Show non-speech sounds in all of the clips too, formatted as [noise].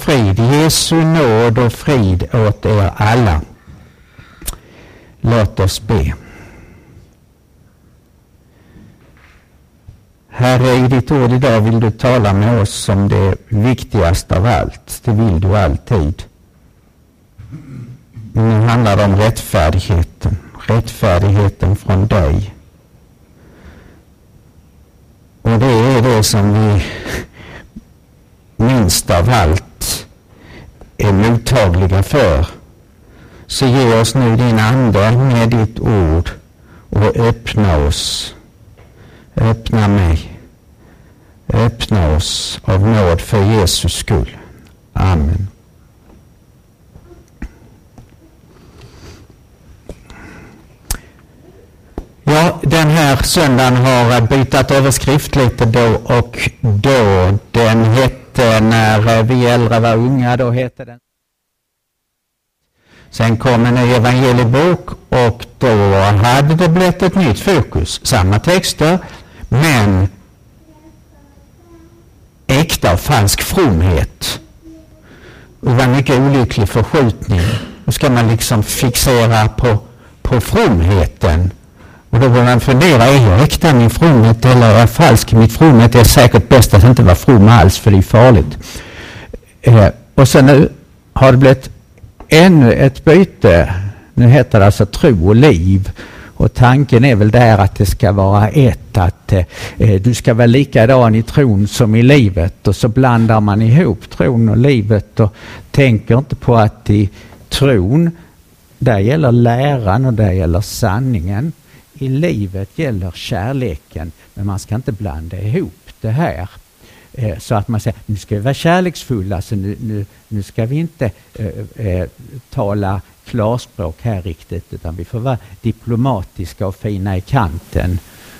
och frid. Jesu nåd och frid åt er alla. Låt oss be. Herre, i ditt ord idag vill du tala med oss om det viktigaste av allt. Det vill du alltid. Nu handlar det om rättfärdigheten. Rättfärdigheten från dig. Och det är det som vi minst av allt är mottagliga för. Så ge oss nu din ande med ditt ord och öppna oss. Öppna mig. Öppna oss av nåd för Jesus skull. Amen. Ja, den här söndagen har bytt överskrift lite då och då. Den hette När vi äldre var unga, då hette den Sen kom en ny evangeliebok och då hade det blivit ett nytt fokus. Samma texter, men äkta och falsk fromhet. Det var en mycket olycklig förskjutning. Nu ska man liksom fixera på, på fromheten. Och då börjar man fundera, är jag äkta min fromhet eller är jag falsk i mitt fromhet? Det är säkert bäst att inte vara from alls för det är farligt. Eh, och sen nu har det blivit ännu ett byte. Nu heter det alltså tro och liv. Och tanken är väl där att det ska vara ett, att eh, eh, du ska vara likadan i tron som i livet. Och så blandar man ihop tron och livet och tänker inte på att i tron, där gäller läran och där gäller sanningen. I livet gäller kärleken, men man ska inte blanda ihop det här. Eh, så att man säger, nu ska vi vara kärleksfulla, så nu, nu, nu ska vi inte eh, eh, tala klarspråk här riktigt, utan vi får vara diplomatiska och fina i kanten.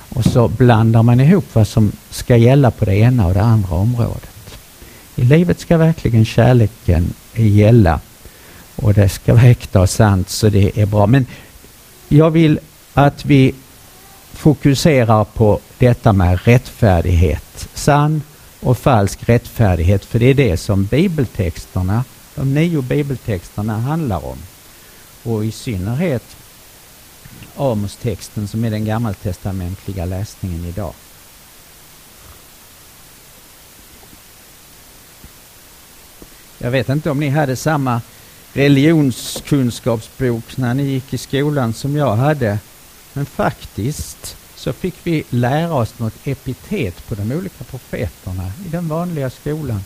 Och så blandar man ihop vad som ska gälla på det ena och det andra området. I livet ska verkligen kärleken gälla och det ska vara äkta och sant, så det är bra. Men jag vill att vi fokuserar på detta med rättfärdighet. Sann och falsk rättfärdighet, för det är det som bibeltexterna, de nio bibeltexterna handlar om. Och i synnerhet Amos-texten som är den gammaltestamentliga läsningen idag. Jag vet inte om ni hade samma religionskunskapsbok när ni gick i skolan som jag hade. Men faktiskt så fick vi lära oss något epitet på de olika profeterna i den vanliga skolan.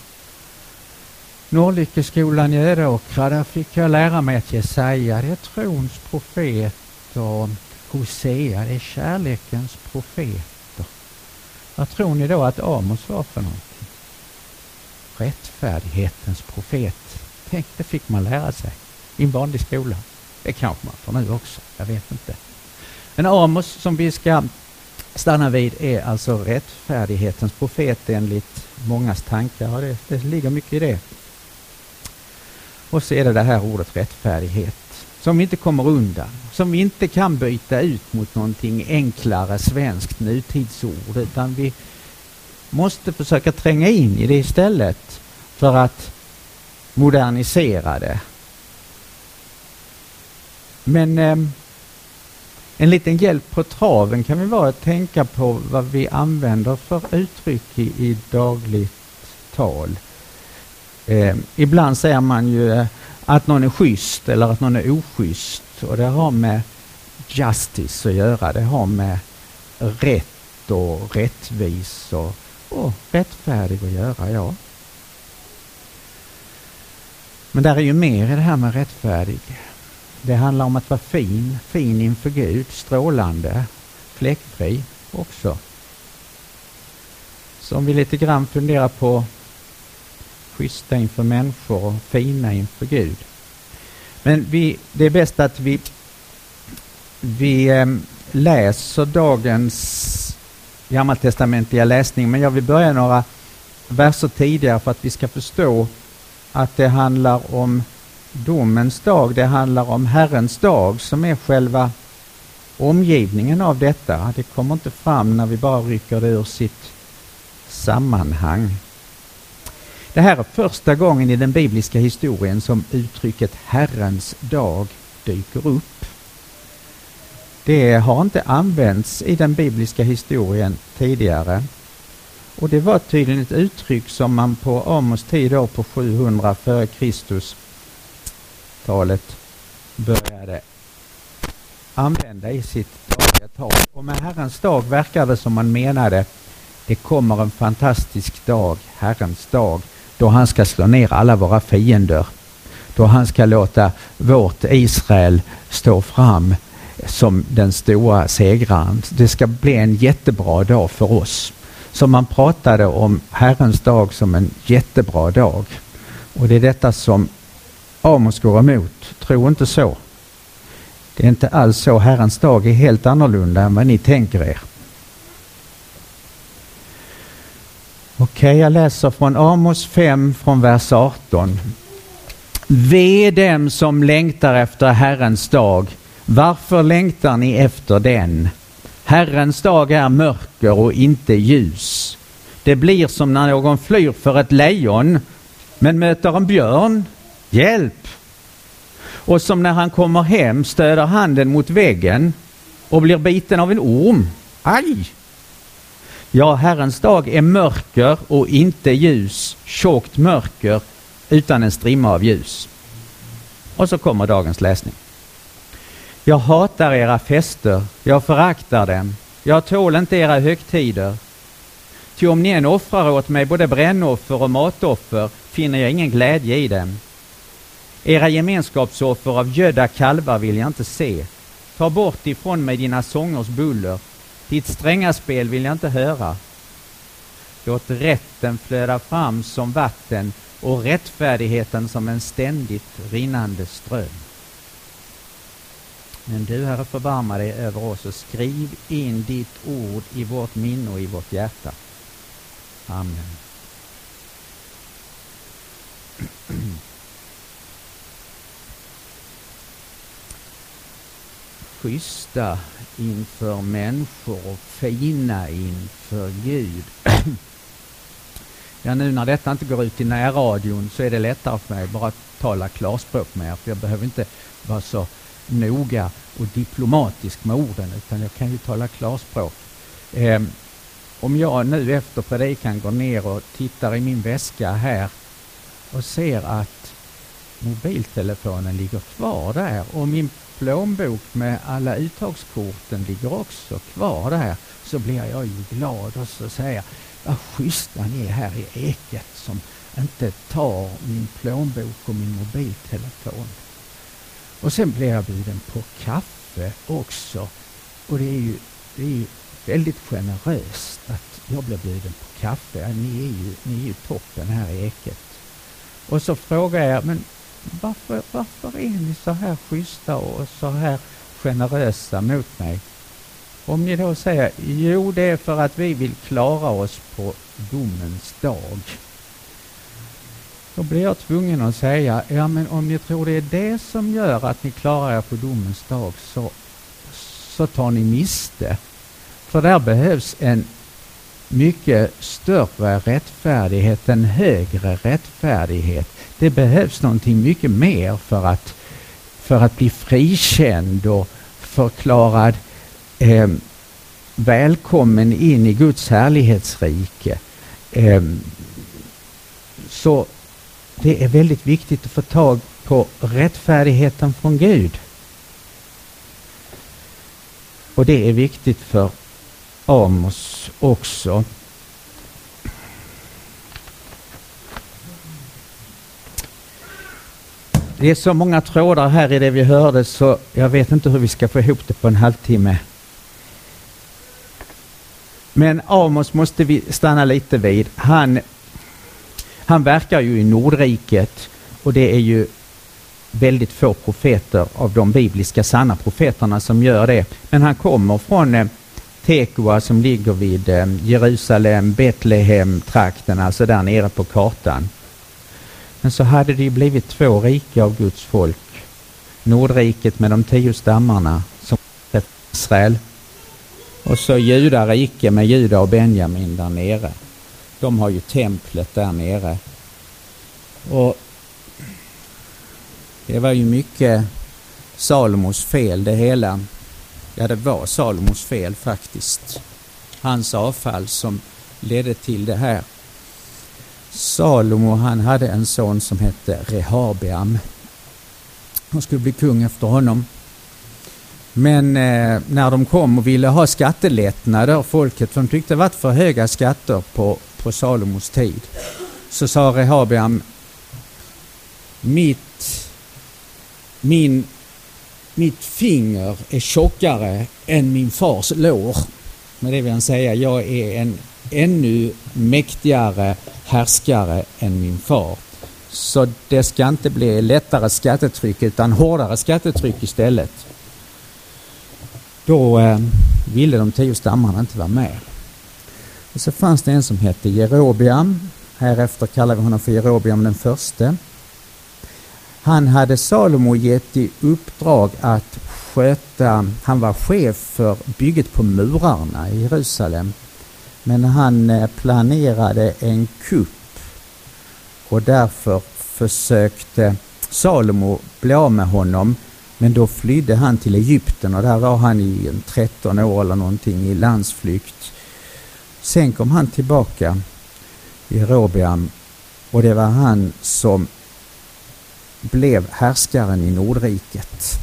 Norrlyckeskolan i Ödåkra, där fick jag lära mig att Jesaja, det är trons profet och Hosea, det är kärlekens profeter. Vad tror ni då att Amos var för någonting? Rättfärdighetens profet. Tänk, det fick man lära sig i en vanlig skola. Det kanske man får nu också, jag vet inte. Men Amos som vi ska stanna vid är alltså rättfärdighetens profet enligt mångas tankar. Och det, det ligger mycket i det. Och så är det det här ordet rättfärdighet som vi inte kommer undan, som vi inte kan byta ut mot någonting enklare svenskt nutidsord utan vi måste försöka tränga in i det istället för att modernisera det. Men eh, en liten hjälp på traven kan vi vara att tänka på vad vi använder för uttryck i, i dagligt tal. Eh, ibland säger man ju eh, att någon är schysst eller att någon är oschysst och det har med justice att göra. Det har med rätt och rättvis och, och rättfärdig att göra, ja. Men där är ju mer i det här med rättfärdig. Det handlar om att vara fin, fin inför Gud, strålande, fläckfri också. Så om vi lite grann funderar på schyssta inför människor och fina inför Gud. Men vi, det är bäst att vi, vi eh, läser dagens gammaltestamentliga läsning, men jag vill börja några verser tidigare för att vi ska förstå att det handlar om domens dag, det handlar om Herrens dag som är själva omgivningen av detta. Det kommer inte fram när vi bara rycker det ur sitt sammanhang. Det här är första gången i den bibliska historien som uttrycket Herrens dag dyker upp. Det har inte använts i den bibliska historien tidigare. Och det var tydligen ett uttryck som man på Amos tid år på 700 f.Kr talet började använda i sitt dagliga tal. Och med Herrens dag verkar det som man menade det kommer en fantastisk dag, Herrens dag, då han ska slå ner alla våra fiender. Då han ska låta vårt Israel stå fram som den stora segraren. Det ska bli en jättebra dag för oss. Så man pratade om Herrens dag som en jättebra dag. Och det är detta som Amos går emot. Tro inte så. Det är inte alls så. Herrens dag är helt annorlunda än vad ni tänker er. Okej, okay, jag läser från Amos 5 från vers 18. Ve dem som längtar efter Herrens dag. Varför längtar ni efter den? Herrens dag är mörker och inte ljus. Det blir som när någon flyr för ett lejon men möter en björn. Hjälp! Och som när han kommer hem stöder handen mot väggen och blir biten av en orm. Aj! Ja, Herrens dag är mörker och inte ljus, tjockt mörker utan en strimma av ljus. Och så kommer dagens läsning. Jag hatar era fester, jag föraktar dem. Jag tål inte era högtider. Ty om ni än offrar åt mig både brännoffer och matoffer finner jag ingen glädje i dem. Era gemenskapsoffer av gödda kalvar vill jag inte se. Ta bort ifrån mig dina sångers buller. Ditt stränga spel vill jag inte höra. Låt rätten flöda fram som vatten och rättfärdigheten som en ständigt rinnande ström. Men du, Herre, förbarma dig över oss och skriv in ditt ord i vårt minne och i vårt hjärta. Amen. [clears throat] Schyssta inför människor och fina inför Gud. [clears throat] ja, nu när detta inte går ut i närradion så är det lättare för mig bara att tala klarspråk med er, för jag behöver inte vara så noga och diplomatisk med orden utan jag kan ju tala klarspråk. Eh, om jag nu efter predikan går ner och tittar i min väska här och ser att mobiltelefonen ligger kvar där och min plånbok med alla uttagskorten ligger också kvar där så blir jag ju glad och så säger jag vad schyssta ni är här i Eket som inte tar min plånbok och min mobiltelefon. Och sen blir jag bjuden på kaffe också. Och det är ju, det är ju väldigt generöst att jag blir bjuden på kaffe. Ni är ju, ni är ju toppen här i Eket. Och så frågar jag, men varför, varför är ni så här schyssta och så här generösa mot mig? Om ni då säger, jo det är för att vi vill klara oss på domens dag. Då blir jag tvungen att säga, ja men om ni tror det är det som gör att ni klarar er på domens dag så, så tar ni miste. För där behövs en mycket större rättfärdighet, en högre rättfärdighet. Det behövs någonting mycket mer för att, för att bli frikänd och förklarad eh, välkommen in i Guds härlighetsrike. Eh, så det är väldigt viktigt att få tag på rättfärdigheten från Gud. Och det är viktigt för Amos också. Det är så många trådar här i det vi hörde så jag vet inte hur vi ska få ihop det på en halvtimme. Men Amos måste vi stanna lite vid. Han han verkar ju i Nordriket och det är ju väldigt få profeter av de bibliska sanna profeterna som gör det. Men han kommer från eh, Tekoa som ligger vid eh, Jerusalem, Betlehem trakten, alltså där nere på kartan. Men så hade det ju blivit två rike av Guds folk. Nordriket med de tio stammarna som Israel och så Judarike med Juda och Benjamin där nere. De har ju templet där nere. Och det var ju mycket Salomos fel det hela. Ja, det var Salomos fel faktiskt. Hans avfall som ledde till det här. Salomo han hade en son som hette Rehabiam. Han skulle bli kung efter honom. Men eh, när de kom och ville ha skattelättnader, folket, för de tyckte det var för höga skatter på, på Salomos tid, så sa Rehabiam, mitt, min, mitt finger är tjockare än min fars lår. Med det vill han säga, jag är en ännu mäktigare härskare än min far. Så det ska inte bli lättare skattetryck utan hårdare skattetryck istället. Då eh, ville de tio stammarna inte vara med. Och så fanns det en som hette Jerobiam. Härefter kallar vi honom för Jerobiam den förste. Han hade Salomo gett i uppdrag att sköta, han var chef för bygget på murarna i Jerusalem. Men han eh, planerade en kupp och därför försökte Salomo bli av med honom men då flydde han till Egypten och där var han i 13 år eller någonting i landsflykt. Sen kom han tillbaka i Robiam och det var han som blev härskaren i Nordriket.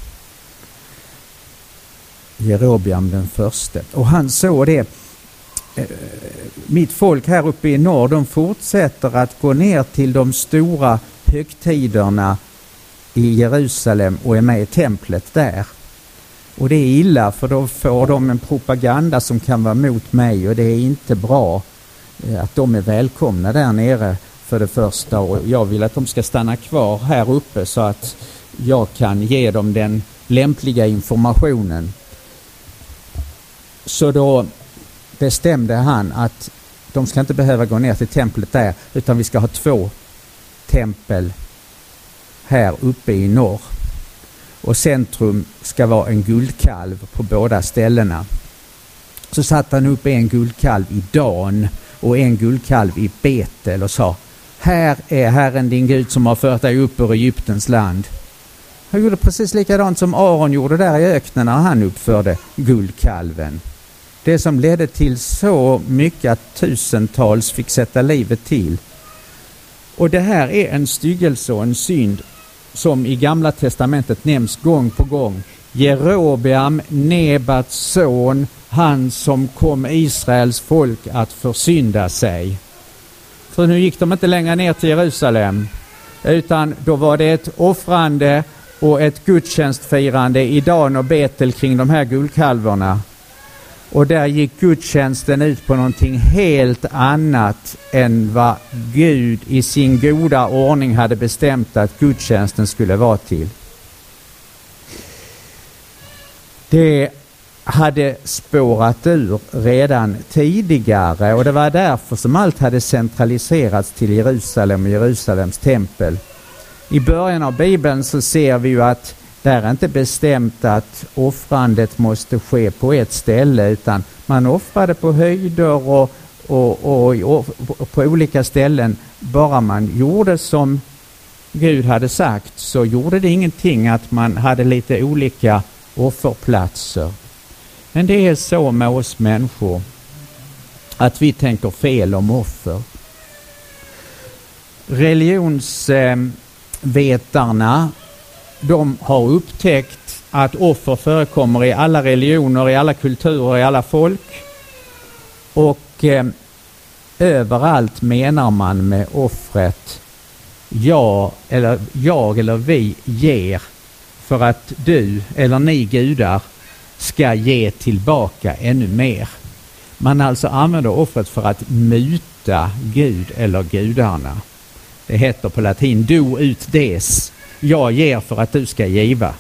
Jerobiam den förste. Och han såg det Eh, mitt folk här uppe i norr, de fortsätter att gå ner till de stora högtiderna i Jerusalem och är med i templet där. Och det är illa för då får de en propaganda som kan vara mot mig och det är inte bra eh, att de är välkomna där nere för det första och jag vill att de ska stanna kvar här uppe så att jag kan ge dem den lämpliga informationen. Så då bestämde han att de ska inte behöva gå ner till templet där utan vi ska ha två tempel här uppe i norr. Och centrum ska vara en guldkalv på båda ställena. Så satte han upp en guldkalv i Dan och en guldkalv i Betel och sa Här är Herren din Gud som har fört dig upp ur Egyptens land. Han gjorde precis likadant som Aron gjorde där i öknen när han uppförde guldkalven. Det som ledde till så mycket att tusentals fick sätta livet till. Och det här är en styggelse och en synd som i Gamla Testamentet nämns gång på gång. Jerobeam, Nebats son, han som kom Israels folk att försynda sig. För nu gick de inte längre ner till Jerusalem utan då var det ett offrande och ett gudstjänstfirande i Dan och Betel kring de här guldkalvorna. Och där gick gudstjänsten ut på någonting helt annat än vad Gud i sin goda ordning hade bestämt att gudstjänsten skulle vara till. Det hade spårat ur redan tidigare och det var därför som allt hade centraliserats till Jerusalem och Jerusalems tempel. I början av Bibeln så ser vi ju att det är inte bestämt att offrandet måste ske på ett ställe utan man offrade på höjder och, och, och, och, på olika ställen. Bara man gjorde som Gud hade sagt så gjorde det ingenting att man hade lite olika offerplatser. Men det är så med oss människor att vi tänker fel om offer. Religionsvetarna de har upptäckt att offer förekommer i alla religioner, i alla kulturer, i alla folk. Och eh, överallt menar man med offret jag eller, jag eller vi ger för att du eller ni gudar ska ge tillbaka ännu mer. Man alltså använder offret för att muta Gud eller gudarna. Det heter på latin do ut des, jag ger för att du ska giva.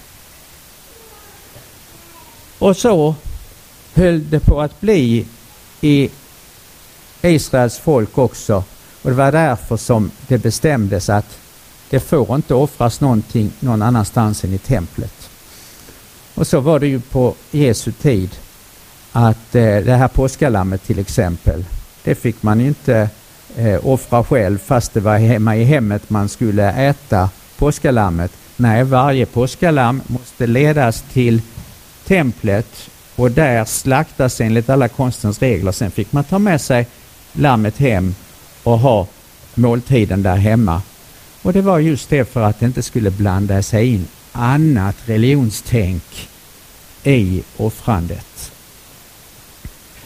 Och så höll det på att bli i Israels folk också. Och det var därför som det bestämdes att det får inte offras någonting någon annanstans än i templet. Och så var det ju på Jesu tid att eh, det här påskalammet till exempel, det fick man inte eh, offra själv fast det var hemma i hemmet man skulle äta påskalammet. Nej, varje påskalamm måste ledas till templet och där slaktas enligt alla konstens regler. Sen fick man ta med sig lammet hem och ha måltiden där hemma. Och det var just det för att det inte skulle blanda sig in annat religionstänk i offrandet.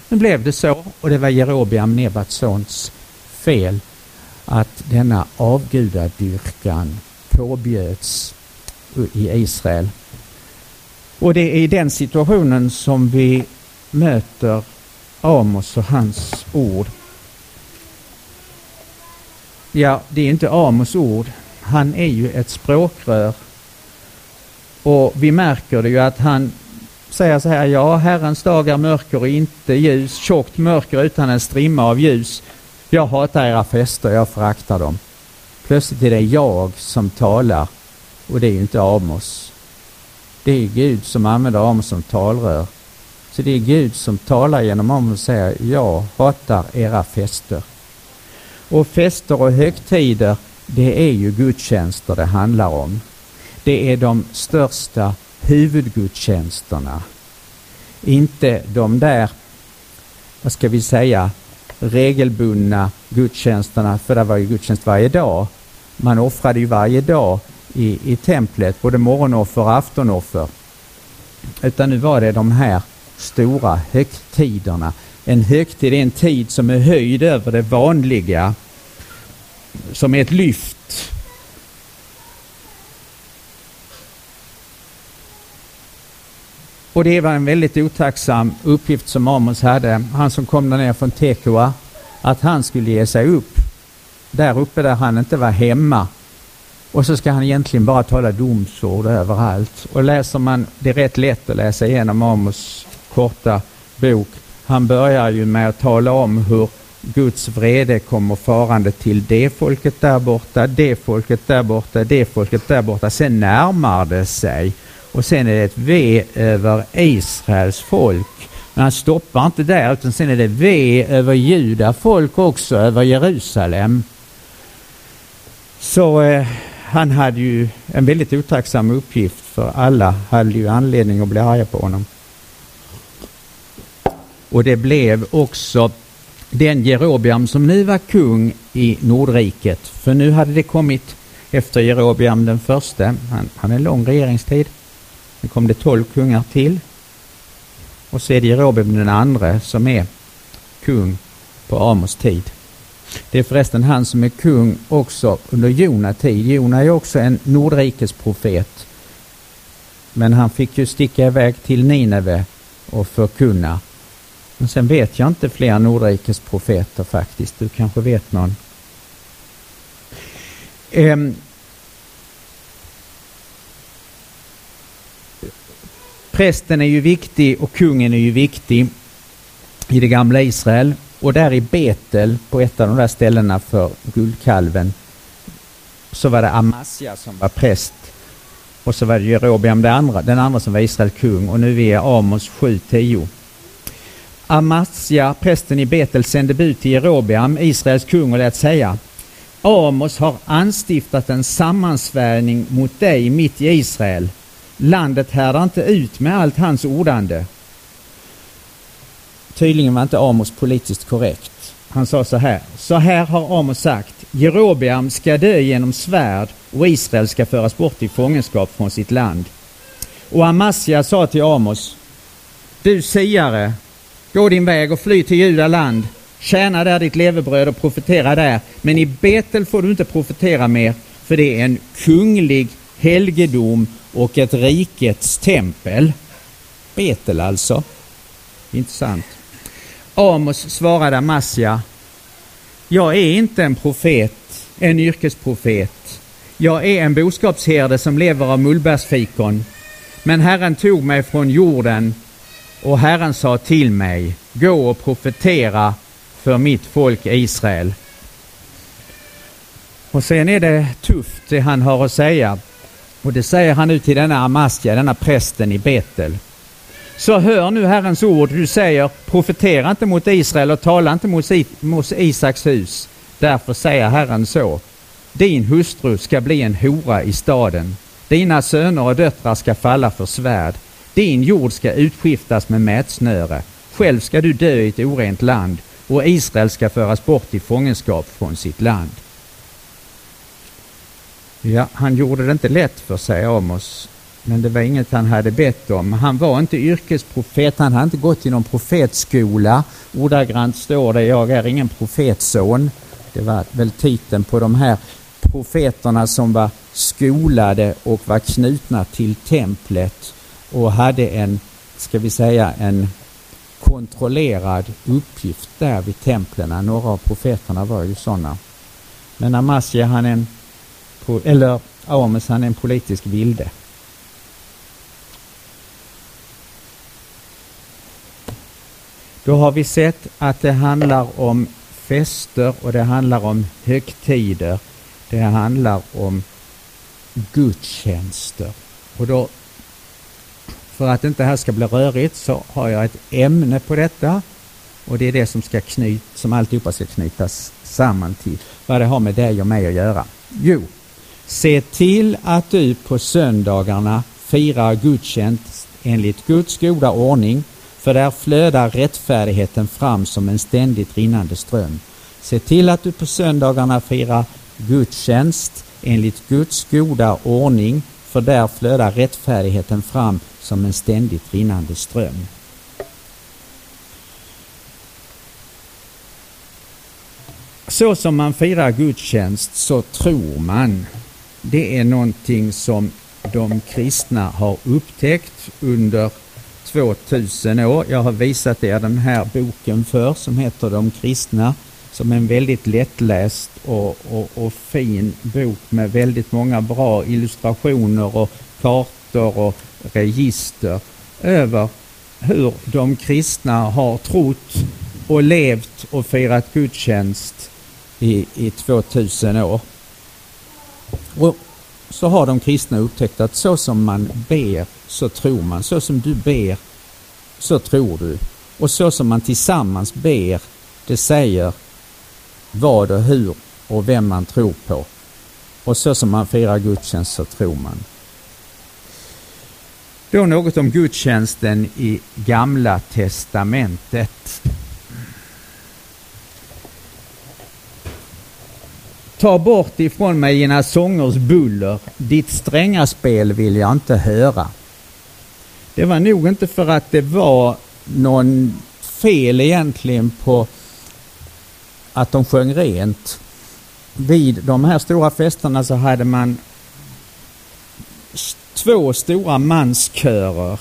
Nu blev det så och det var Jerobiam Nebatsons fel att denna avgudadyrkan påbjöds i Israel. Och det är i den situationen som vi möter Amos och hans ord. Ja, det är inte Amos ord. Han är ju ett språkrör. Och vi märker det ju att han säger så här, ja, Herrens dag är mörker och inte ljus, tjockt mörker utan en strimma av ljus. Jag hatar era fester, jag föraktar dem. Plötsligt är det jag som talar och det är ju inte Amos. Det är Gud som använder Amos som talrör. Så det är Gud som talar genom Amos och säger, jag hatar era fester. Och fester och högtider, det är ju gudstjänster det handlar om. Det är de största huvudgudstjänsterna. Inte de där, vad ska vi säga, regelbundna gudstjänsterna, för det var ju gudstjänst varje dag. Man offrade ju varje dag i, i templet, både morgonoffer och aftonoffer. Utan nu var det de här stora högtiderna. En högtid är en tid som är höjd över det vanliga, som är ett lyft. Och det var en väldigt otacksam uppgift som Amos hade, han som kom ner från Tekoa, att han skulle ge sig upp där uppe där han inte var hemma. Och så ska han egentligen bara tala domsord överallt. Och läser man, det är rätt lätt att läsa igenom Amos korta bok. Han börjar ju med att tala om hur Guds vrede kommer farande till det folket där borta, det folket där borta, det folket där borta. Sen närmar det sig och sen är det ett V över Israels folk. Men han stoppar inte där utan sen är det V över juda folk också, över Jerusalem. Så eh, han hade ju en väldigt otacksam uppgift för alla hade ju anledning att bli arga på honom. Och det blev också den Jerobiam som nu var kung i Nordriket. För nu hade det kommit efter Jerobiam den första, han hade en lång regeringstid. Nu kom det tolv kungar till. Och så är det Jerobiam den andra som är kung på Amos tid. Det är förresten han som är kung också under Jona tid. Jona är också en Nordrikes profet. Men han fick ju sticka iväg till Nineve och förkunna. Men sen vet jag inte fler Nordrikes profeter faktiskt. Du kanske vet någon? Um, prästen är ju viktig och kungen är ju viktig i det gamla Israel. Och där i Betel, på ett av de där ställena för guldkalven, så var det Amasja som var präst. Och så var det Jerobeam den andra, den andra som var Israels kung. Och nu är vi i Amos 7.10. Amasja, prästen i Betel, sände bud till Jerobeam, Israels kung, och lät säga Amos har anstiftat en sammansvärjning mot dig mitt i Israel. Landet härdar inte ut med allt hans ordande. Tydligen var inte Amos politiskt korrekt. Han sa så här. Så här har Amos sagt. Jerobeam ska dö genom svärd och Israel ska föras bort i fångenskap från sitt land. Och Amasja sa till Amos. Du siare, gå din väg och fly till Judaland. Tjäna där ditt levebröd och profetera där. Men i Betel får du inte profetera mer, för det är en kunglig helgedom och ett rikets tempel. Betel alltså. Intressant. Amos svarade Amasja, jag är inte en profet, en yrkesprofet. Jag är en boskapsherde som lever av mullbärsfikon. Men Herren tog mig från jorden och Herren sa till mig, gå och profetera för mitt folk Israel. Och sen är det tufft det han har att säga. Och det säger han nu till denna Amasja, denna prästen i Betel. Så hör nu Herrens ord, du säger profetera inte mot Israel och tala inte mot Isaks hus. Därför säger Herren så. Din hustru ska bli en hora i staden. Dina söner och döttrar ska falla för svärd. Din jord ska utskiftas med mätsnöre. Själv ska du dö i ett orent land och Israel ska föras bort i fångenskap från sitt land. Ja, han gjorde det inte lätt för sig Amos men det var inget han hade bett om. Han var inte yrkesprofet, han hade inte gått i någon profetskola. Ordagrant står det, jag är ingen profetson. Det var väl titeln på de här profeterna som var skolade och var knutna till templet och hade en, ska vi säga, en kontrollerad uppgift där vid templen. Några av profeterna var ju sådana. Men Amasja han är en, eller Amos, han är en politisk vilde. Då har vi sett att det handlar om fester och det handlar om högtider. Det handlar om gudstjänster. Och då, för att inte det här ska bli rörigt så har jag ett ämne på detta och det är det som ska knyt, som alltihopa ska knytas samman till. Vad det har med dig och mig att göra. Jo, se till att du på söndagarna firar gudstjänst enligt Guds goda ordning för där flödar rättfärdigheten fram som en ständigt rinnande ström. Se till att du på söndagarna firar gudstjänst enligt Guds goda ordning, för där flödar rättfärdigheten fram som en ständigt rinnande ström. Så som man firar gudstjänst så tror man. Det är någonting som de kristna har upptäckt under 2000 år. Jag har visat er den här boken för som heter De kristna som är en väldigt lättläst och, och, och, fin bok med väldigt många bra illustrationer och kartor och register över hur de kristna har trott och levt och firat gudstjänst i, i 2000 år. Och så har de kristna upptäckt att så som man ber så tror man. Så som du ber så tror du. Och så som man tillsammans ber, det säger vad och hur och vem man tror på. Och så som man firar gudstjänst så tror man. Då något om gudstjänsten i Gamla testamentet. Ta bort ifrån mig dina sångers buller, ditt stränga spel vill jag inte höra. Det var nog inte för att det var någon fel egentligen på att de sjöng rent. Vid de här stora festerna så hade man två stora manskörer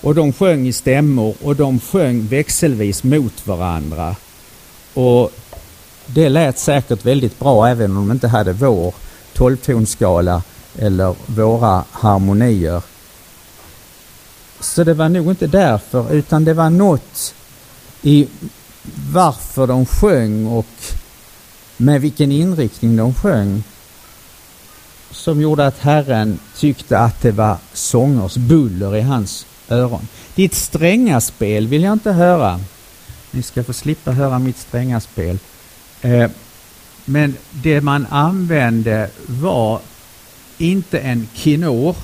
och de sjöng i stämmor och de sjöng växelvis mot varandra. Och det lät säkert väldigt bra även om de inte hade vår tolvtonskala eller våra harmonier. Så det var nog inte därför utan det var något i varför de sjöng och med vilken inriktning de sjöng som gjorde att Herren tyckte att det var sångers buller i hans öron. Ditt stränga spel vill jag inte höra. Ni ska få slippa höra mitt stränga spel. Eh, men det man använde var inte en kinor.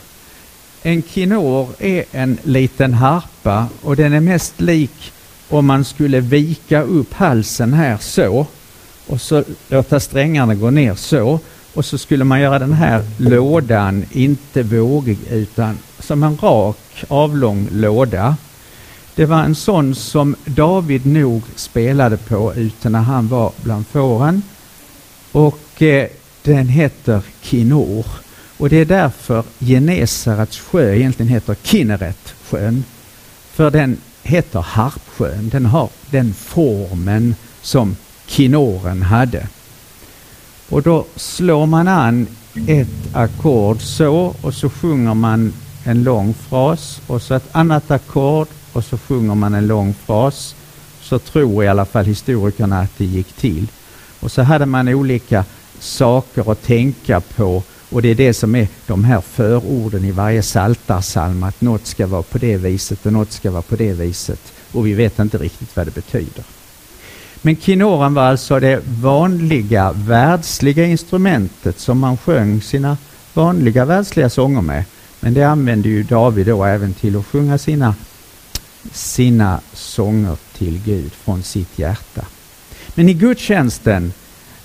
En kinor är en liten harpa och den är mest lik om man skulle vika upp halsen här så och så låta strängarna gå ner så och så skulle man göra den här lådan inte vågig utan som en rak avlång låda. Det var en sån som David nog spelade på ute när han var bland fåren och eh, den heter Kinor och det är därför Genesarets sjö egentligen heter Kinneret-sjön. För den heter Harpsjön. Den har den formen som kinoren hade. Och då slår man an ett ackord så och så sjunger man en lång fras och så ett annat ackord och så sjunger man en lång fras. Så tror i alla fall historikerna att det gick till. Och så hade man olika saker att tänka på och det är det som är de här förorden i varje psaltarpsalm att något ska vara på det viset och något ska vara på det viset och vi vet inte riktigt vad det betyder. Men kinoran var alltså det vanliga världsliga instrumentet som man sjöng sina vanliga världsliga sånger med. Men det använde ju David då även till att sjunga sina, sina sånger till Gud från sitt hjärta. Men i gudstjänsten,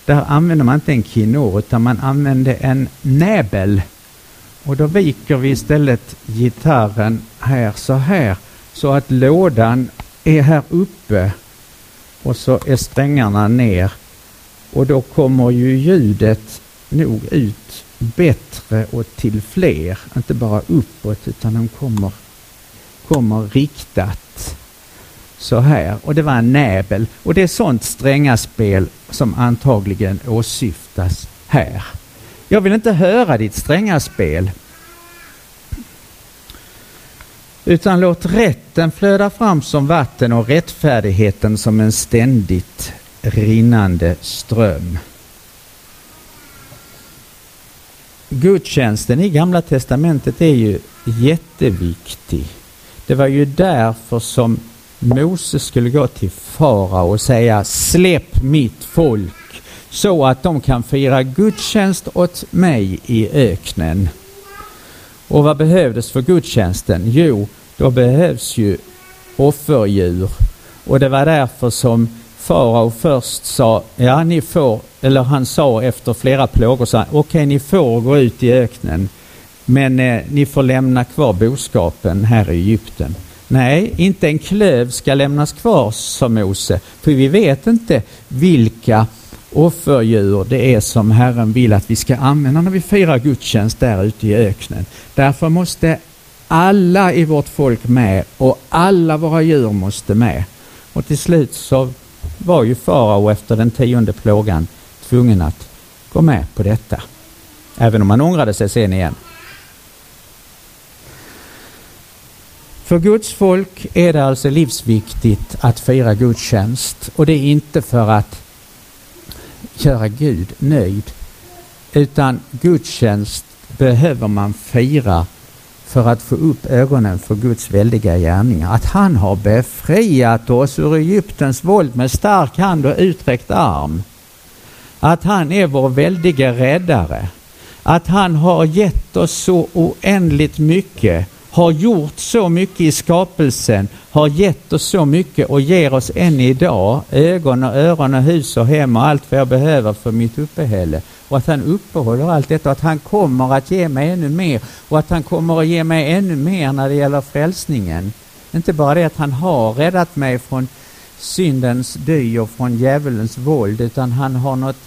där använder man inte en kinor utan man använde en näbel. Och då viker vi istället gitarren här så här så att lådan är här uppe och så är strängarna ner. Och då kommer ju ljudet nog ut bättre och till fler, inte bara uppåt utan de kommer, kommer riktat så här. Och det var en näbel. Och det är sånt strängaspel som antagligen åsyftas här. Jag vill inte höra ditt strängaspel. Utan låt rätten flöda fram som vatten och rättfärdigheten som en ständigt rinnande ström. Gudstjänsten i Gamla Testamentet är ju jätteviktig. Det var ju därför som Moses skulle gå till farao och säga släpp mitt folk så att de kan fira gudstjänst åt mig i öknen. Och vad behövdes för gudstjänsten? Jo, då behövs ju offerdjur. Och det var därför som farao först sa, ja ni får, eller han sa efter flera plågor, okej okay, ni får gå ut i öknen, men eh, ni får lämna kvar boskapen här i Egypten. Nej, inte en klöv ska lämnas kvar, sa Mose, för vi vet inte vilka offerdjur det är som Herren vill att vi ska använda när vi firar gudstjänst där ute i öknen. Därför måste alla i vårt folk med och alla våra djur måste med. Och till slut så var ju farao efter den tionde plågan tvungen att gå med på detta. Även om han ångrade sig sen igen. För Guds folk är det alltså livsviktigt att fira gudstjänst och det är inte för att göra Gud nöjd utan gudstjänst behöver man fira för att få upp ögonen för Guds väldiga gärningar. Att han har befriat oss ur Egyptens våld med stark hand och utsträckt arm. Att han är vår väldiga räddare. Att han har gett oss så oändligt mycket har gjort så mycket i skapelsen, har gett oss så mycket och ger oss än idag ögon och öron och hus och hem och allt vad jag behöver för mitt uppehälle. Och att han uppehåller allt detta och att han kommer att ge mig ännu mer och att han kommer att ge mig ännu mer när det gäller frälsningen. Inte bara det att han har räddat mig från syndens dy och från djävulens våld utan han har något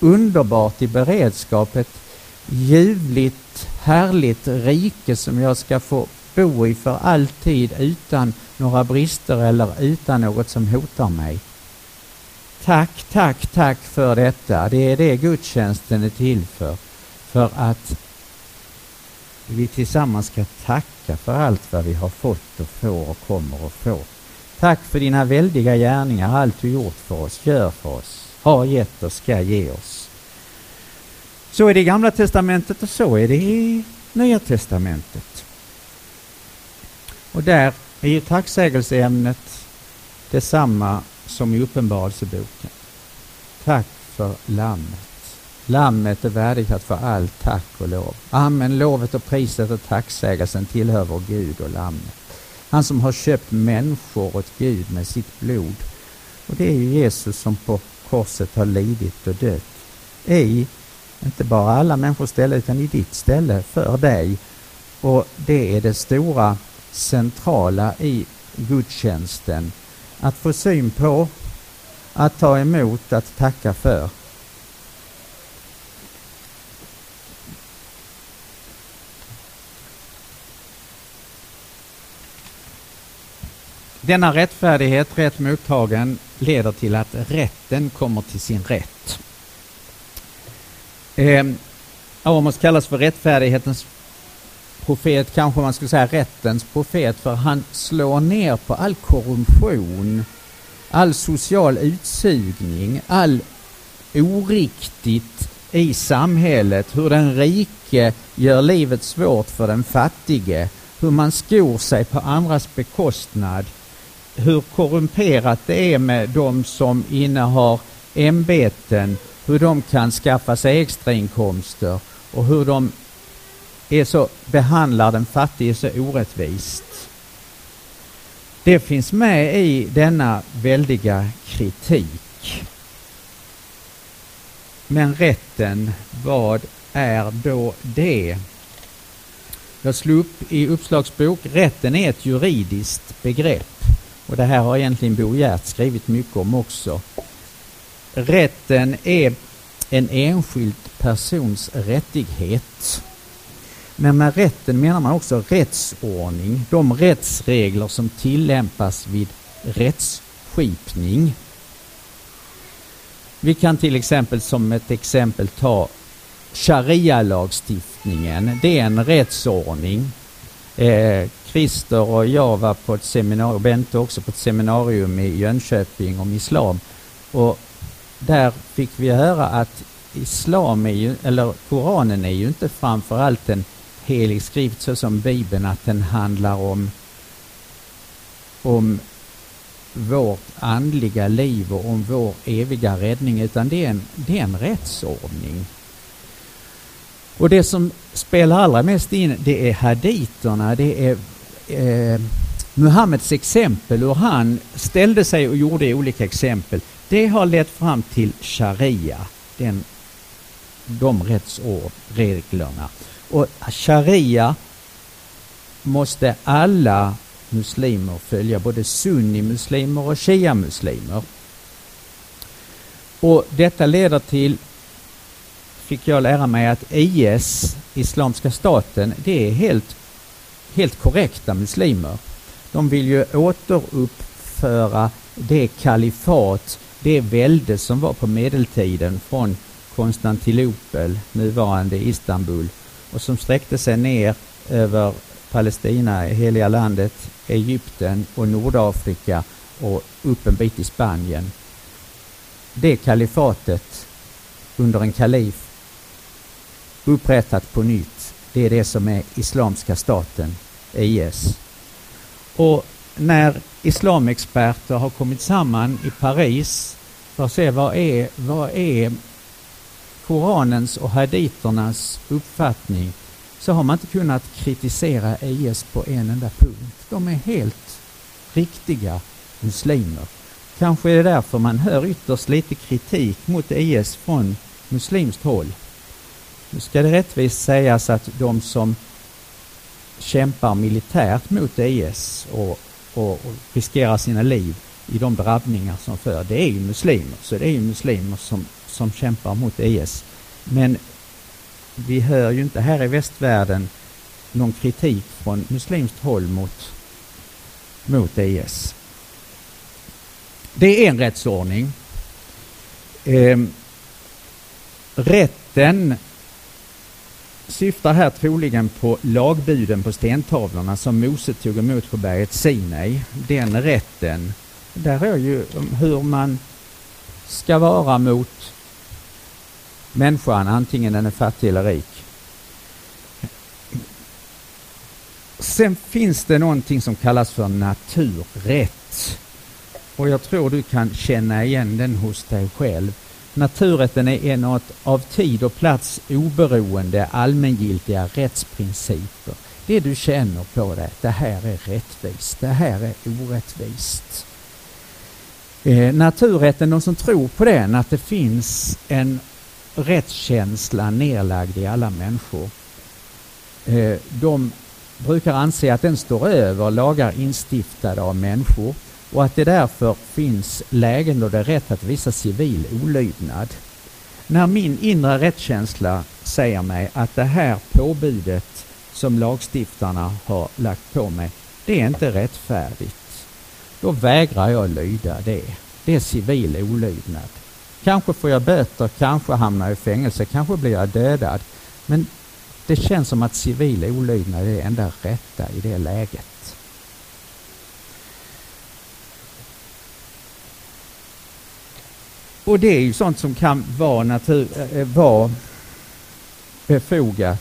underbart i beredskapet ljuvligt, härligt rike som jag ska få bo i för alltid utan några brister eller utan något som hotar mig. Tack, tack, tack för detta. Det är det gudstjänsten är till för. För att vi tillsammans ska tacka för allt vad vi har fått och får och kommer att få. Tack för dina väldiga gärningar, allt du gjort för oss, gör för oss, har gett och ska ge oss. Så är det i Gamla Testamentet och så är det i Nya Testamentet. Och där är ju tacksägelseämnet detsamma som i Uppenbarelseboken. Tack för Lammet. Lammet är värdigt att få all tack och lov. Amen. Lovet och priset och tacksägelsen tillhör vår Gud och Lammet. Han som har köpt människor åt Gud med sitt blod. Och det är ju Jesus som på korset har lidit och dött. I inte bara alla människors ställe utan i ditt ställe för dig. Och det är det stora centrala i gudstjänsten. Att få syn på, att ta emot, att tacka för. Denna rättfärdighet, rätt mottagen, leder till att rätten kommer till sin rätt. Eh, Amos kallas för rättfärdighetens profet, kanske man skulle säga rättens profet, för han slår ner på all korruption, all social utsugning, all oriktigt i samhället, hur den rike gör livet svårt för den fattige, hur man skor sig på andras bekostnad, hur korrumperat det är med de som innehar ämbeten, hur de kan skaffa sig extrainkomster och hur de är så, behandlar den fattige så orättvist. Det finns med i denna väldiga kritik. Men rätten, vad är då det? Jag slog upp i uppslagsbok, rätten är ett juridiskt begrepp. Och det här har egentligen Bo Hjert skrivit mycket om också. Rätten är en enskild persons rättighet. Men med rätten menar man också rättsordning, de rättsregler som tillämpas vid rättsskipning. Vi kan till exempel som ett exempel ta sharia-lagstiftningen. Det är en rättsordning. Eh, Christer och jag var på ett seminarium, Bente också på ett seminarium i Jönköping om islam. Och där fick vi höra att islam är ju, eller Koranen är ju inte framförallt en helig skrift så som Bibeln, att den handlar om, om vårt andliga liv och om vår eviga räddning, utan det är en, det är en rättsordning. Och det som spelar allra mest in, det är haditerna, det är eh, Muhammeds exempel, hur han ställde sig och gjorde olika exempel. Det har lett fram till sharia, den, de rättsreglerna. Och sharia måste alla muslimer följa, både sunnimuslimer och shia-muslimer. Och detta leder till, fick jag lära mig, att IS, Islamiska staten, det är helt, helt korrekta muslimer. De vill ju återuppföra det kalifat, det välde som var på medeltiden från Konstantinopel, nuvarande Istanbul, och som sträckte sig ner över Palestina, heliga landet, Egypten och Nordafrika och upp en bit i Spanien. Det kalifatet under en kalif upprättat på nytt, det är det som är Islamiska staten, IS. Och när islamexperter har kommit samman i Paris för att se vad är, vad är Koranens och haditernas uppfattning så har man inte kunnat kritisera IS på en enda punkt. De är helt riktiga muslimer. Kanske är det därför man hör ytterst lite kritik mot IS från muslimskt håll. Nu ska det rättvist sägas att de som kämpar militärt mot IS och, och, och riskerar sina liv i de drabbningar som för, det är ju muslimer. Så det är ju muslimer som som kämpar mot IS. Men vi hör ju inte här i västvärlden någon kritik från muslimskt håll mot, mot IS. Det är en rättsordning. Eh, rätten syftar här troligen på lagbuden på stentavlorna som Mose tog emot på berget Sinai. Den rätten, där är ju um, hur man ska vara mot människan, antingen den är fattig eller rik. Sen finns det någonting som kallas för naturrätt. Och jag tror du kan känna igen den hos dig själv. Naturrätten är en av tid och plats oberoende allmängiltiga rättsprinciper. Det du känner på dig, det här är rättvist, det här är orättvist. Eh, naturrätten, de som tror på den, att det finns en rättskänsla nedlagd i alla människor. Eh, de brukar anse att den står över lagar instiftade av människor och att det därför finns lägen då det är rätt att visa civil olydnad. När min inre rättskänsla säger mig att det här påbudet som lagstiftarna har lagt på mig, det är inte rättfärdigt. Då vägrar jag lyda det. Det är civil olydnad. Kanske får jag böter, kanske hamnar jag i fängelse, kanske blir jag dödad. Men det känns som att civil olydnad är det enda rätta i det läget. Och det är ju sånt som kan vara, natur, äh, vara befogat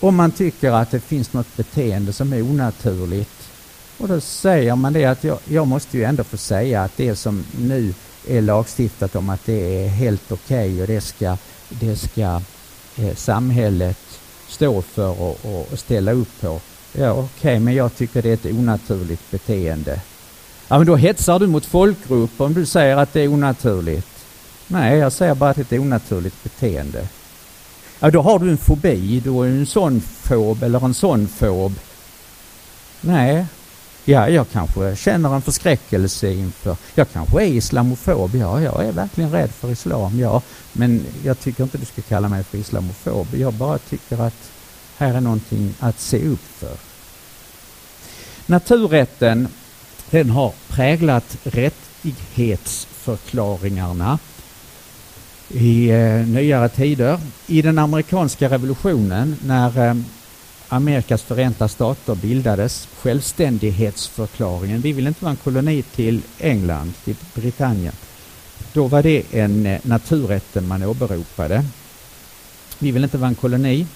om man tycker att det finns något beteende som är onaturligt Och då säger man det att jag, jag måste ju ändå få säga att det som nu är lagstiftat om att det är helt okej okay och det ska, det ska eh, samhället stå för och, och, och ställa upp på. Ja okej, okay, men jag tycker det är ett onaturligt beteende. Ja men då hetsar du mot folkgrupp om du säger att det är onaturligt. Nej, jag säger bara att det är ett onaturligt beteende. Ja, då har du en fobi, du är en sån fob eller en sån fob. Nej, ja, jag kanske känner en förskräckelse inför, jag kanske är islamofob, ja, jag är verkligen rädd för islam, ja, men jag tycker inte du ska kalla mig för islamofob. Jag bara tycker att här är någonting att se upp för. Naturrätten, den har präglat rättighetsförklaringarna i eh, nyare tider. I den amerikanska revolutionen när eh, Amerikas förenta stater bildades, självständighetsförklaringen, vi vill inte vara en koloni till England, till Britannien. Då var det en eh, naturrätten man åberopade. Vi vill inte vara en koloni.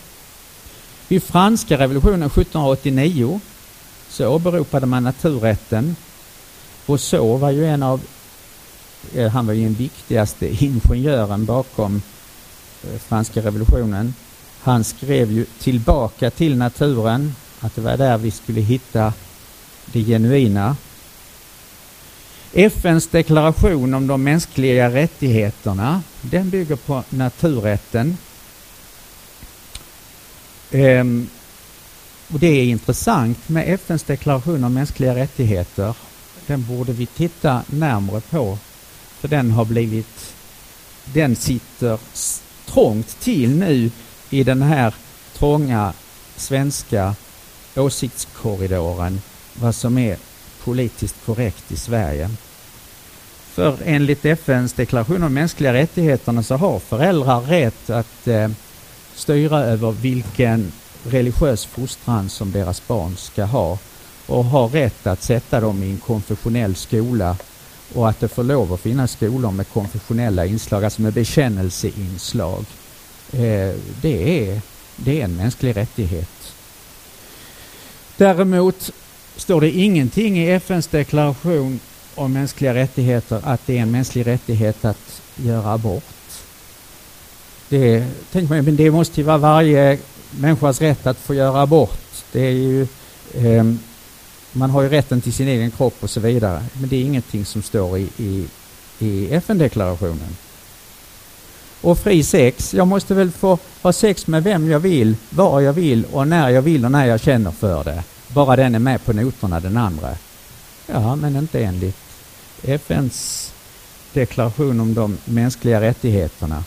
Vid franska revolutionen 1789 så åberopade man naturrätten. Rousseau var ju en av eh, han var ju den viktigaste ingenjören bakom eh, franska revolutionen. Han skrev ju tillbaka till naturen, att det var där vi skulle hitta det genuina. FNs deklaration om de mänskliga rättigheterna, den bygger på naturrätten. Ehm, och det är intressant med FNs deklaration om mänskliga rättigheter. Den borde vi titta närmare på för den har blivit, den sitter trångt till nu i den här trånga svenska åsiktskorridoren vad som är politiskt korrekt i Sverige. För enligt FNs deklaration om mänskliga rättigheterna så har föräldrar rätt att eh, styra över vilken religiös fostran som deras barn ska ha och har rätt att sätta dem i en konfessionell skola och att det får lov att finnas skolor med konfessionella inslag, alltså med bekännelseinslag. Eh, det, är, det är en mänsklig rättighet. Däremot står det ingenting i FNs deklaration om mänskliga rättigheter att det är en mänsklig rättighet att göra abort. Det, tänk mig, men det måste ju vara varje människas rätt att få göra abort. Det är ju eh, man har ju rätten till sin egen kropp och så vidare. Men det är ingenting som står i, i, i FN-deklarationen. Och fri sex, jag måste väl få ha sex med vem jag vill, var jag vill och när jag vill och när jag känner för det. Bara den är med på noterna, den andra. Ja, men inte enligt FNs deklaration om de mänskliga rättigheterna.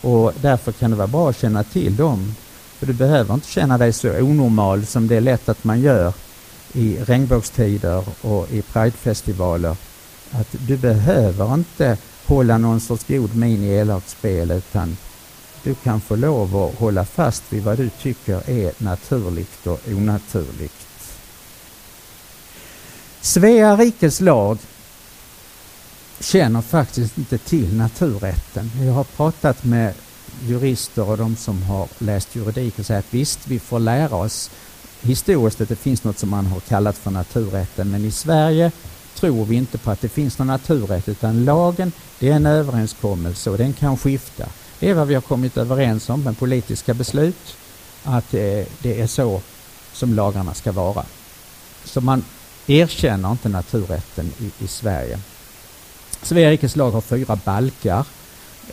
Och därför kan det vara bra att känna till dem. För du behöver inte känna dig så onormal som det är lätt att man gör i regnbågstider och i pridefestivaler att du behöver inte hålla någon sorts god min i elakspel utan du kan få lov att hålla fast vid vad du tycker är naturligt och onaturligt. Svea rikes lag känner faktiskt inte till naturrätten. Jag har pratat med jurister och de som har läst juridik och säger att visst, vi får lära oss historiskt att det finns något som man har kallat för naturrätten men i Sverige tror vi inte på att det finns någon naturrätt utan lagen det är en överenskommelse och den kan skifta. Det är vad vi har kommit överens om med politiska beslut att eh, det är så som lagarna ska vara. Så man erkänner inte naturrätten i, i Sverige. Sveriges lag har fyra balkar.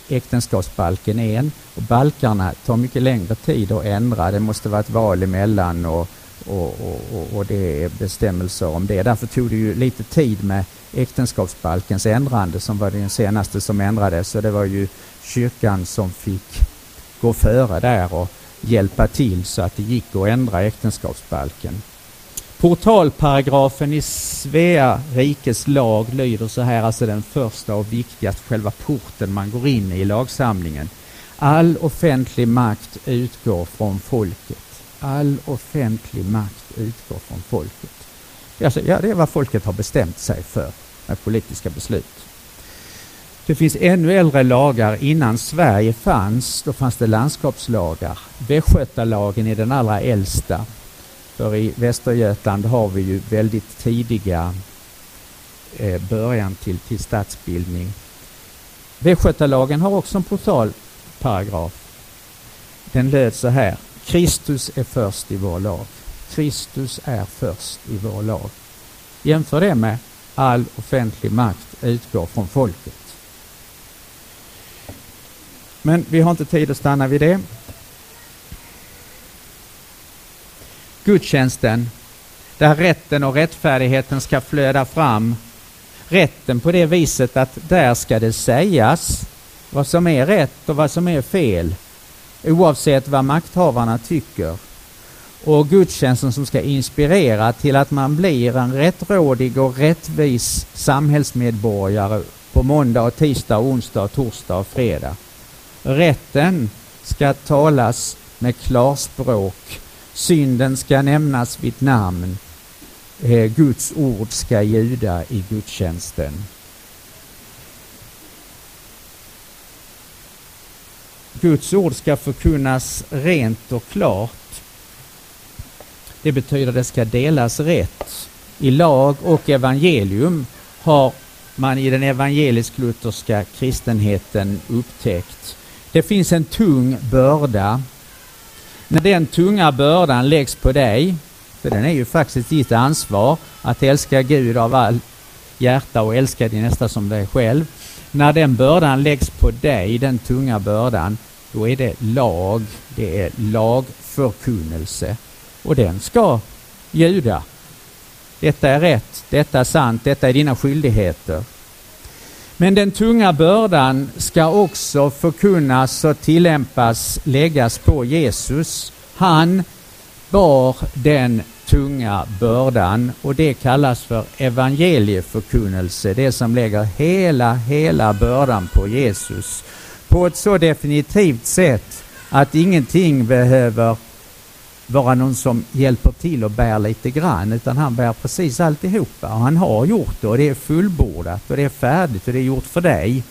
Äktenskapsbalken är en och balkarna tar mycket längre tid att ändra. Det måste vara ett val emellan och och, och, och, det är bestämmelser om det. Därför tog det ju lite tid med äktenskapsbalkens ändrande som var den senaste som ändrades. Så det var ju kyrkan som fick gå före där och hjälpa till så att det gick att ändra äktenskapsbalken. Portalparagrafen i Svea rikes lag lyder så här, alltså den första och viktigaste, själva porten man går in i lagsamlingen. All offentlig makt utgår från folket all offentlig makt utgår från folket. Alltså, ja, det är vad folket har bestämt sig för med politiska beslut. Det finns ännu äldre lagar. Innan Sverige fanns, då fanns det landskapslagar. Västgötalagen är den allra äldsta. För i Västergötland har vi ju väldigt tidiga eh, början till, till statsbildning. Västgötalagen har också en portalparagraf. Den löd så här. Kristus är först i vår lag. Kristus är först i vår lag. Jämför det med all offentlig makt utgår från folket. Men vi har inte tid att stanna vid det. Gudstjänsten, där rätten och rättfärdigheten ska flöda fram. Rätten på det viset att där ska det sägas vad som är rätt och vad som är fel oavsett vad makthavarna tycker. Och gudstjänsten som ska inspirera till att man blir en rättrådig och rättvis samhällsmedborgare på måndag, och tisdag, och onsdag, och torsdag och fredag. Rätten ska talas med klarspråk. Synden ska nämnas vid namn. Eh, Guds ord ska ljuda i gudstjänsten. Guds ord ska förkunnas rent och klart. Det betyder att det ska delas rätt. I lag och evangelium har man i den evangelisk-lutherska kristenheten upptäckt. Det finns en tung börda. När den tunga bördan läggs på dig, för den är ju faktiskt ditt ansvar att älska Gud av all hjärta och älska din nästa som dig själv. När den bördan läggs på dig, den tunga bördan, då är det lag, det är lagförkunnelse. Och den ska ljuda. Detta är rätt, detta är sant, detta är dina skyldigheter. Men den tunga bördan ska också förkunnas och tillämpas, läggas på Jesus. Han bar den tunga bördan och det kallas för evangelieförkunnelse, det som lägger hela, hela bördan på Jesus på ett så definitivt sätt att ingenting behöver vara någon som hjälper till och bär lite grann utan han bär precis alltihopa och han har gjort det och det är fullbordat och det är färdigt och det är gjort för dig.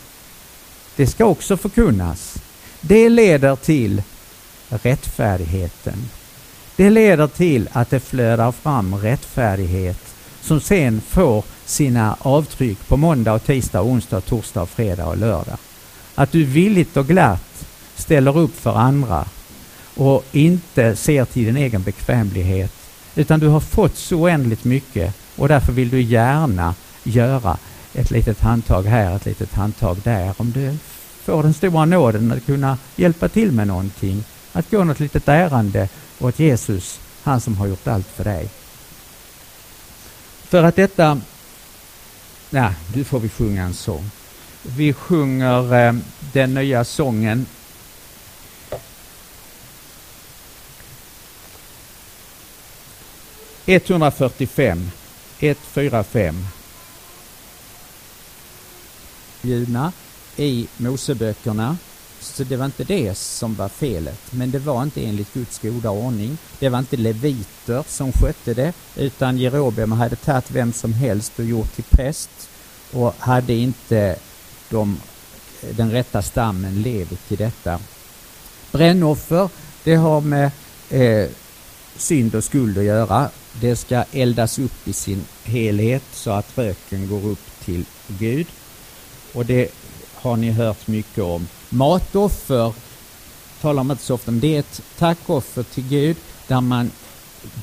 Det ska också förkunnas. Det leder till rättfärdigheten. Det leder till att det flödar fram rättfärdighet som sen får sina avtryck på måndag, och tisdag, onsdag, torsdag, fredag och lördag. Att du villigt och glatt ställer upp för andra och inte ser till din egen bekvämlighet utan du har fått så oändligt mycket och därför vill du gärna göra ett litet handtag här, ett litet handtag där. Om du får den stora nåden att kunna hjälpa till med någonting, att gå något litet ärende åt Jesus, han som har gjort allt för dig. För att detta... Nej, nu får vi sjunga en sång. Vi sjunger eh, den nya sången Etthundrafyrtiofem, ett, fyra, fem. Bjudna i Moseböckerna. Så det var inte det som var felet, men det var inte enligt Guds goda ordning. Det var inte leviter som skötte det, utan Jerobeam hade tagit vem som helst och gjort till präst och hade inte de, den rätta stammen lever till detta. Brännoffer, det har med eh, synd och skuld att göra. Det ska eldas upp i sin helhet så att röken går upp till Gud. Och det har ni hört mycket om. Matoffer talar man inte så ofta om. Det är ett tackoffer till Gud där man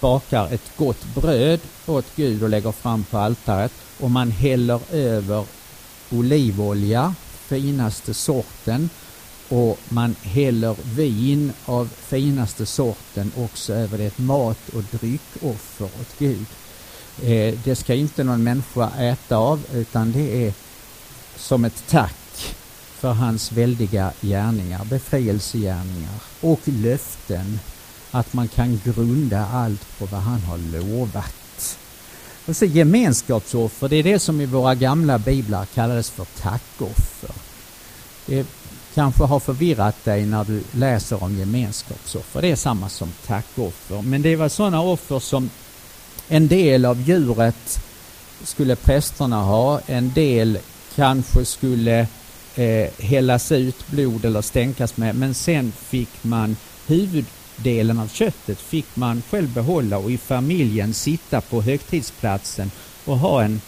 bakar ett gott bröd åt Gud och lägger fram på altaret och man häller över olivolja, finaste sorten och man häller vin av finaste sorten också över det. Ett mat och dryckoffer åt Gud. Eh, det ska inte någon människa äta av utan det är som ett tack för hans väldiga gärningar, befrielsegärningar och löften. Att man kan grunda allt på vad han har lovat. Och så gemenskapsoffer, det är det som i våra gamla biblar kallades för tackoffer. Det kanske har förvirrat dig när du läser om gemenskapsoffer. Det är samma som tackoffer. Men det var sådana offer som en del av djuret skulle prästerna ha, en del kanske skulle eh, hällas ut blod eller stänkas med, men sen fick man huvud delen av köttet fick man själv behålla och i familjen sitta på högtidsplatsen och ha en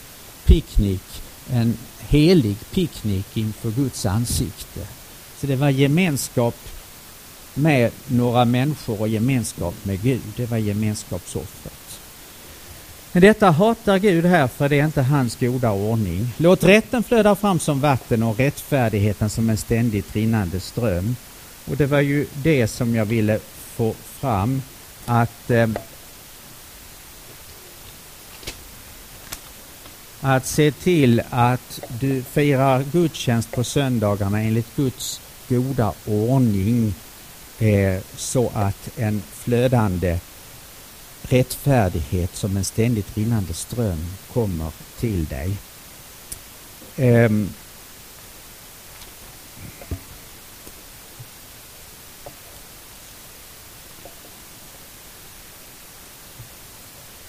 picknick, en helig picknick inför Guds ansikte. Så det var gemenskap med några människor och gemenskap med Gud. Det var gemenskapsoffret. Men detta hatar Gud här för det är inte hans goda ordning. Låt rätten flöda fram som vatten och rättfärdigheten som en ständigt rinnande ström. Och det var ju det som jag ville få fram att eh, att se till att du firar gudstjänst på söndagarna enligt Guds goda ordning eh, så att en flödande rättfärdighet som en ständigt rinnande ström kommer till dig. Eh,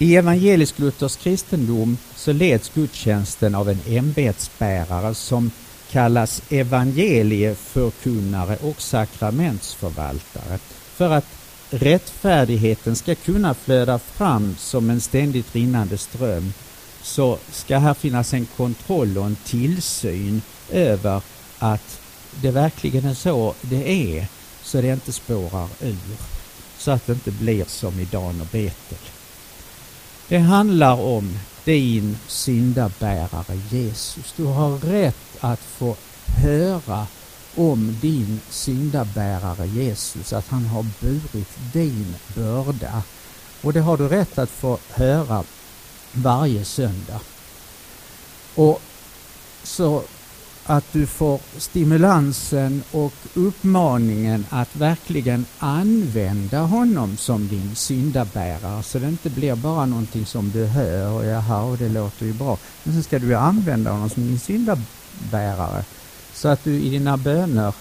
I evangelisk-luthersk kristendom så leds gudstjänsten av en ämbetsbärare som kallas evangelieförkunnare och sakramentsförvaltare för att rättfärdigheten ska kunna flöda fram som en ständigt rinnande ström så ska här finnas en kontroll och en tillsyn över att det verkligen är så det är så det inte spårar ur. Så att det inte blir som i Dan och Betel. Det handlar om din syndabärare Jesus. Du har rätt att få höra om din syndabärare Jesus, att han har burit din börda. Och det har du rätt att få höra varje söndag. Och så att du får stimulansen och uppmaningen att verkligen använda honom som din syndabärare så det inte blir bara någonting som du hör och jaha, och det låter ju bra. Men sen ska du använda honom som din syndabärare så att du i dina böner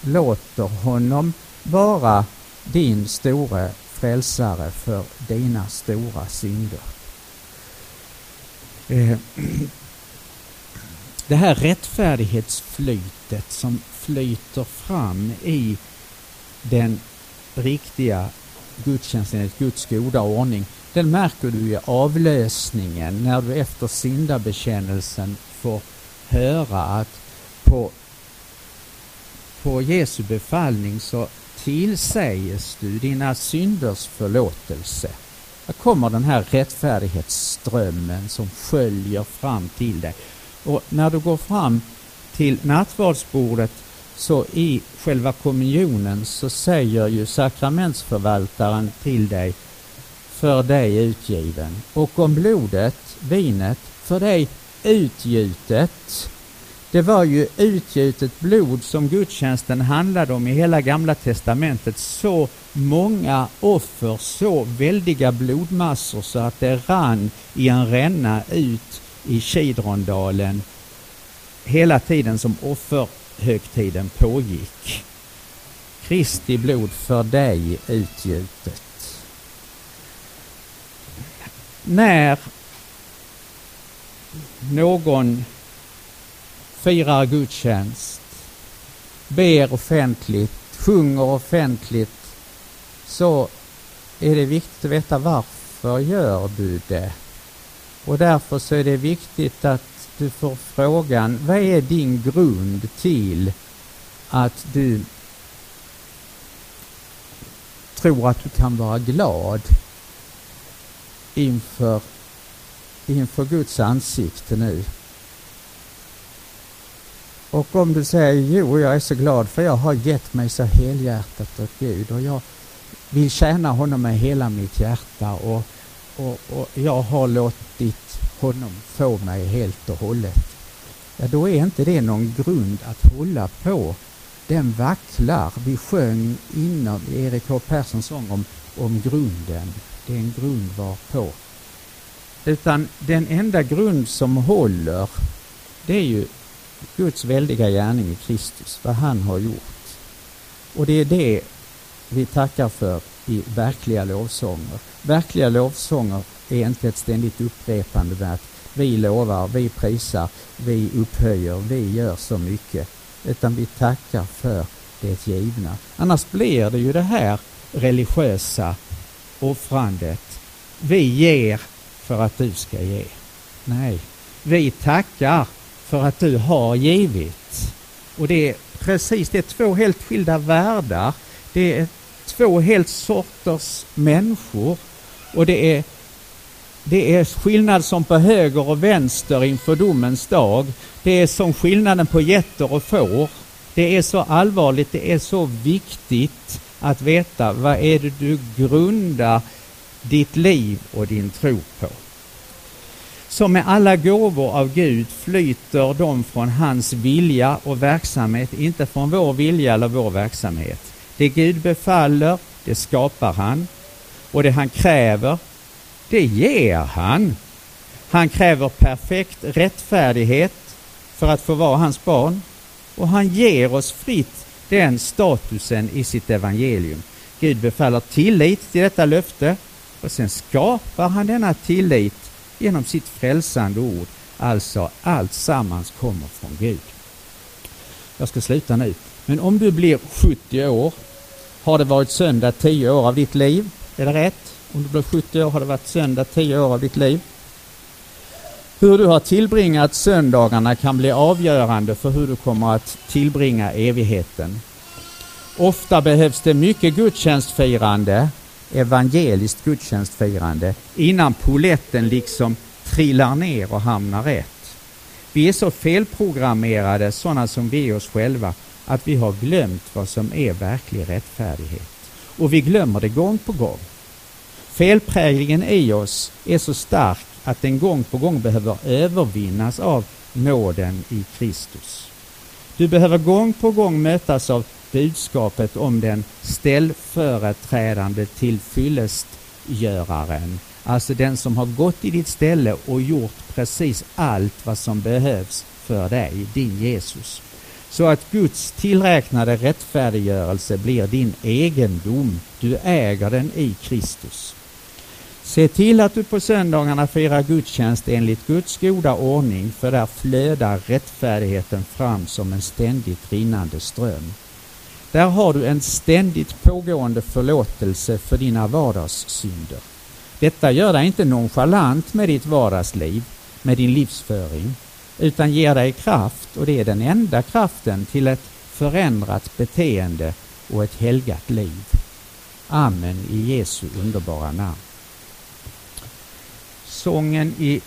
låter honom vara din store frälsare för dina stora synder. Eh, [clears throat] det här rättfärdighetsflytet som flyter fram i den riktiga gudstjänsten enligt Guds goda ordning, den märker du i avlösningen när du efter syndabekännelsen får höra att på på Jesu befallning så tillsäges du dina synders förlåtelse. Här kommer den här rättfärdighetsströmmen som sköljer fram till dig. Och när du går fram till nattvardsbordet så i själva kommunionen så säger ju sakramentsförvaltaren till dig för dig utgiven och om blodet, vinet, för dig utgjutet det var ju utgjutet blod som gudstjänsten handlade om i hela gamla testamentet. Så många offer, så väldiga blodmassor så att det rann i en ränna ut i Kidrondalen hela tiden som offerhögtiden pågick. Kristi blod för dig utgjutet. När någon firar gudstjänst, ber offentligt, sjunger offentligt, så är det viktigt att veta varför gör du det? Och därför så är det viktigt att du får frågan, vad är din grund till att du tror att du kan vara glad inför, inför Guds ansikte nu? Och om du säger jo, jag är så glad för jag har gett mig så helhjärtat åt Gud och jag vill tjäna honom med hela mitt hjärta och, och, och jag har låtit honom få mig helt och hållet. Ja, då är inte det någon grund att hålla på. Den vacklar. Vi sjöng inom Erik H Perssons sång om, om grunden. Det är en grund varpå. Utan den enda grund som håller, det är ju Guds väldiga gärning i Kristus, vad han har gjort. Och det är det vi tackar för i verkliga lovsånger. Verkliga lovsånger är inte ett ständigt upprepande med att vi lovar, vi prisar, vi upphöjer, vi gör så mycket. Utan vi tackar för det givna. Annars blir det ju det här religiösa offrandet. Vi ger för att du ska ge. Nej, vi tackar för att du har givit. Och det är precis, det är två helt skilda världar. Det är två helt sorters människor. Och det är, det är skillnad som på höger och vänster inför domens dag. Det är som skillnaden på getter och får. Det är så allvarligt, det är så viktigt att veta vad är det du grundar ditt liv och din tro på. Som med alla gåvor av Gud flyter de från hans vilja och verksamhet, inte från vår vilja eller vår verksamhet. Det Gud befaller, det skapar han. Och det han kräver, det ger han. Han kräver perfekt rättfärdighet för att få vara hans barn. Och han ger oss fritt den statusen i sitt evangelium. Gud befaller tillit till detta löfte och sen skapar han denna tillit genom sitt frälsande ord. Alltså allt sammans kommer från Gud. Jag ska sluta nu. Men om du blir 70 år, har det varit söndag 10 år av ditt liv? Är det rätt? Om du blir 70 år har det varit söndag 10 år av ditt liv. Hur du har tillbringat söndagarna kan bli avgörande för hur du kommer att tillbringa evigheten. Ofta behövs det mycket gudstjänstfirande evangeliskt gudstjänstfirande innan poletten liksom trillar ner och hamnar rätt. Vi är så felprogrammerade, sådana som vi är oss själva, att vi har glömt vad som är verklig rättfärdighet. Och vi glömmer det gång på gång. Felpräglingen i oss är så stark att den gång på gång behöver övervinnas av nåden i Kristus. Du behöver gång på gång mötas av budskapet om den ställföreträdande tillfyllestgöraren. Alltså den som har gått i ditt ställe och gjort precis allt vad som behövs för dig, din Jesus. Så att Guds tillräknade rättfärdiggörelse blir din egendom. Du äger den i Kristus. Se till att du på söndagarna firar gudstjänst enligt Guds goda ordning, för där flödar rättfärdigheten fram som en ständigt rinnande ström. Där har du en ständigt pågående förlåtelse för dina vardagssynder. Detta gör dig inte nonchalant med ditt vardagsliv, med din livsföring, utan ger dig kraft och det är den enda kraften till ett förändrat beteende och ett helgat liv. Amen i Jesu underbara namn. Sången i